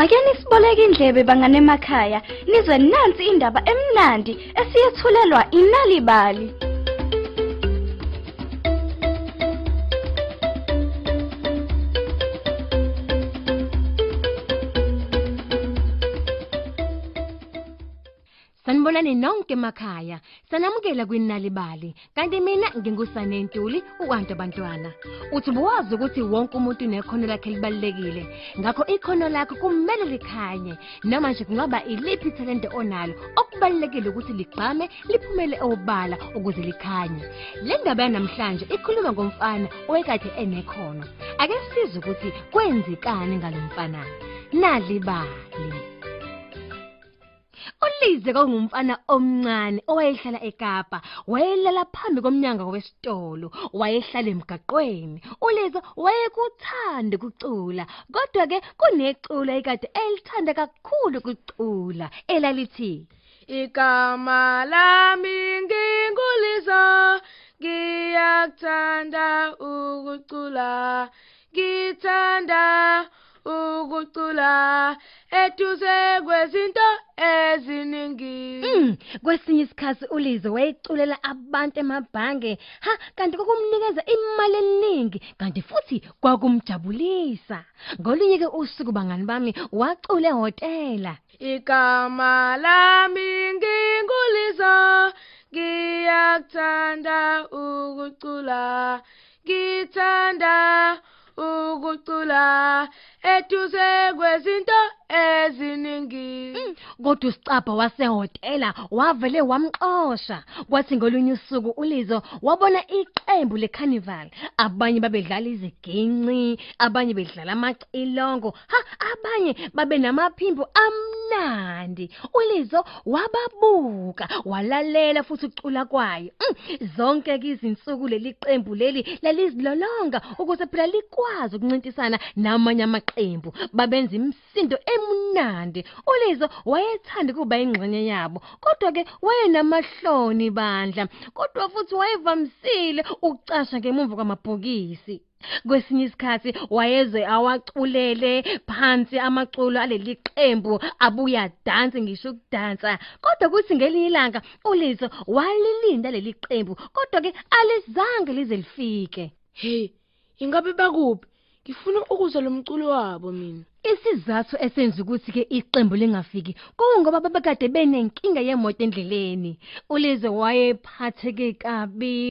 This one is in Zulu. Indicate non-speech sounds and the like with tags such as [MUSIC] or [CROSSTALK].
ake nisiboleke indlebe banganemakhaya nizwe nansi indaba emnandi esiyethulelwa inalibali. Sanibonani nonke emakhaya. Sanamukela kwinalibali. Kanti mina ngingusane Ntuli, uwantu abantwana. Uthi buwazi ukuthi wonke umuntu unekhono lakhe libalekile. Ngakho ikhono lakho kumele likhanye. Noma nje kungaba iliphi ithalente onalo, okubalekile ukuthi ligqame liphumele obala ukuze likhanye. Le ndaba yanamhlanje ikhuluma ngomfana owekade enekhono. Ake size ukuthi kwenzekani ngalomfana. Nalibali. Ulize kwakungumfana omncane owayehlala eKapa, wayelala phambi komnyango wesitolo, wayehlala emgaqweni. Ulize wayekuthanda ukucula, kodwa ke kuneculo ekade elithanda kakhulu ukucula, elalithi Igama lami ngingulisa ngiyakuthanda ukucula ngithanda ukucula eduze kwezinto eziningi Mm, [CLEARS THROAT] kwesinye isikhathi ulize wayeculela abantu emabhange ha kanti kokumnikeza imali eningi kanti futhi kwakumjabulisa. Ngolunye ke usuku bangani bami wacula ehotela igama lami ngingulisa ngiyakuthanda ukucula ngithanda ukucula eduze kwezinto eziningi Mm, kodwa usicapha wasehotela wavele wamxosha. Kwathi ngolunye usuku ulizo wabona iqembu lecarnival. Abanye babedlala iziginci abanye bedlala amacilongo. Ha abanye babe namaphimbo amnandi. Ulizo wababuka walalela futhi ucula kwayo. Mm, zonke ke izinsuku leli qembu leli lalizilolonga ukuze phela likwazi ukuncintisana namanye amaqembu babenza imisindo emnandi. ulizo wayethanda kuba ingxenye yabo kodwa ke wayenamahloni bandla kodwa futhi wayevamisile ukucasha ngemuva kwamabhokisi. Kwesinye isikhathi wayeze awaculele phansi amaculo aleli qembu abuya dansi ngisho ukudansa. Kodwa kuthi ngelinye ilanga ulizo walilinda leli qembu kodwa ke alizange lize lifike. Hey ingabe bakuphi? Ngifuna ukuzwa lo mculo wabo mina. Isizathu esenza ukuthi ke iqembu lingafiki kungoba babekade benenkinga yemoto endleleni. Ulize wayephatheke kabi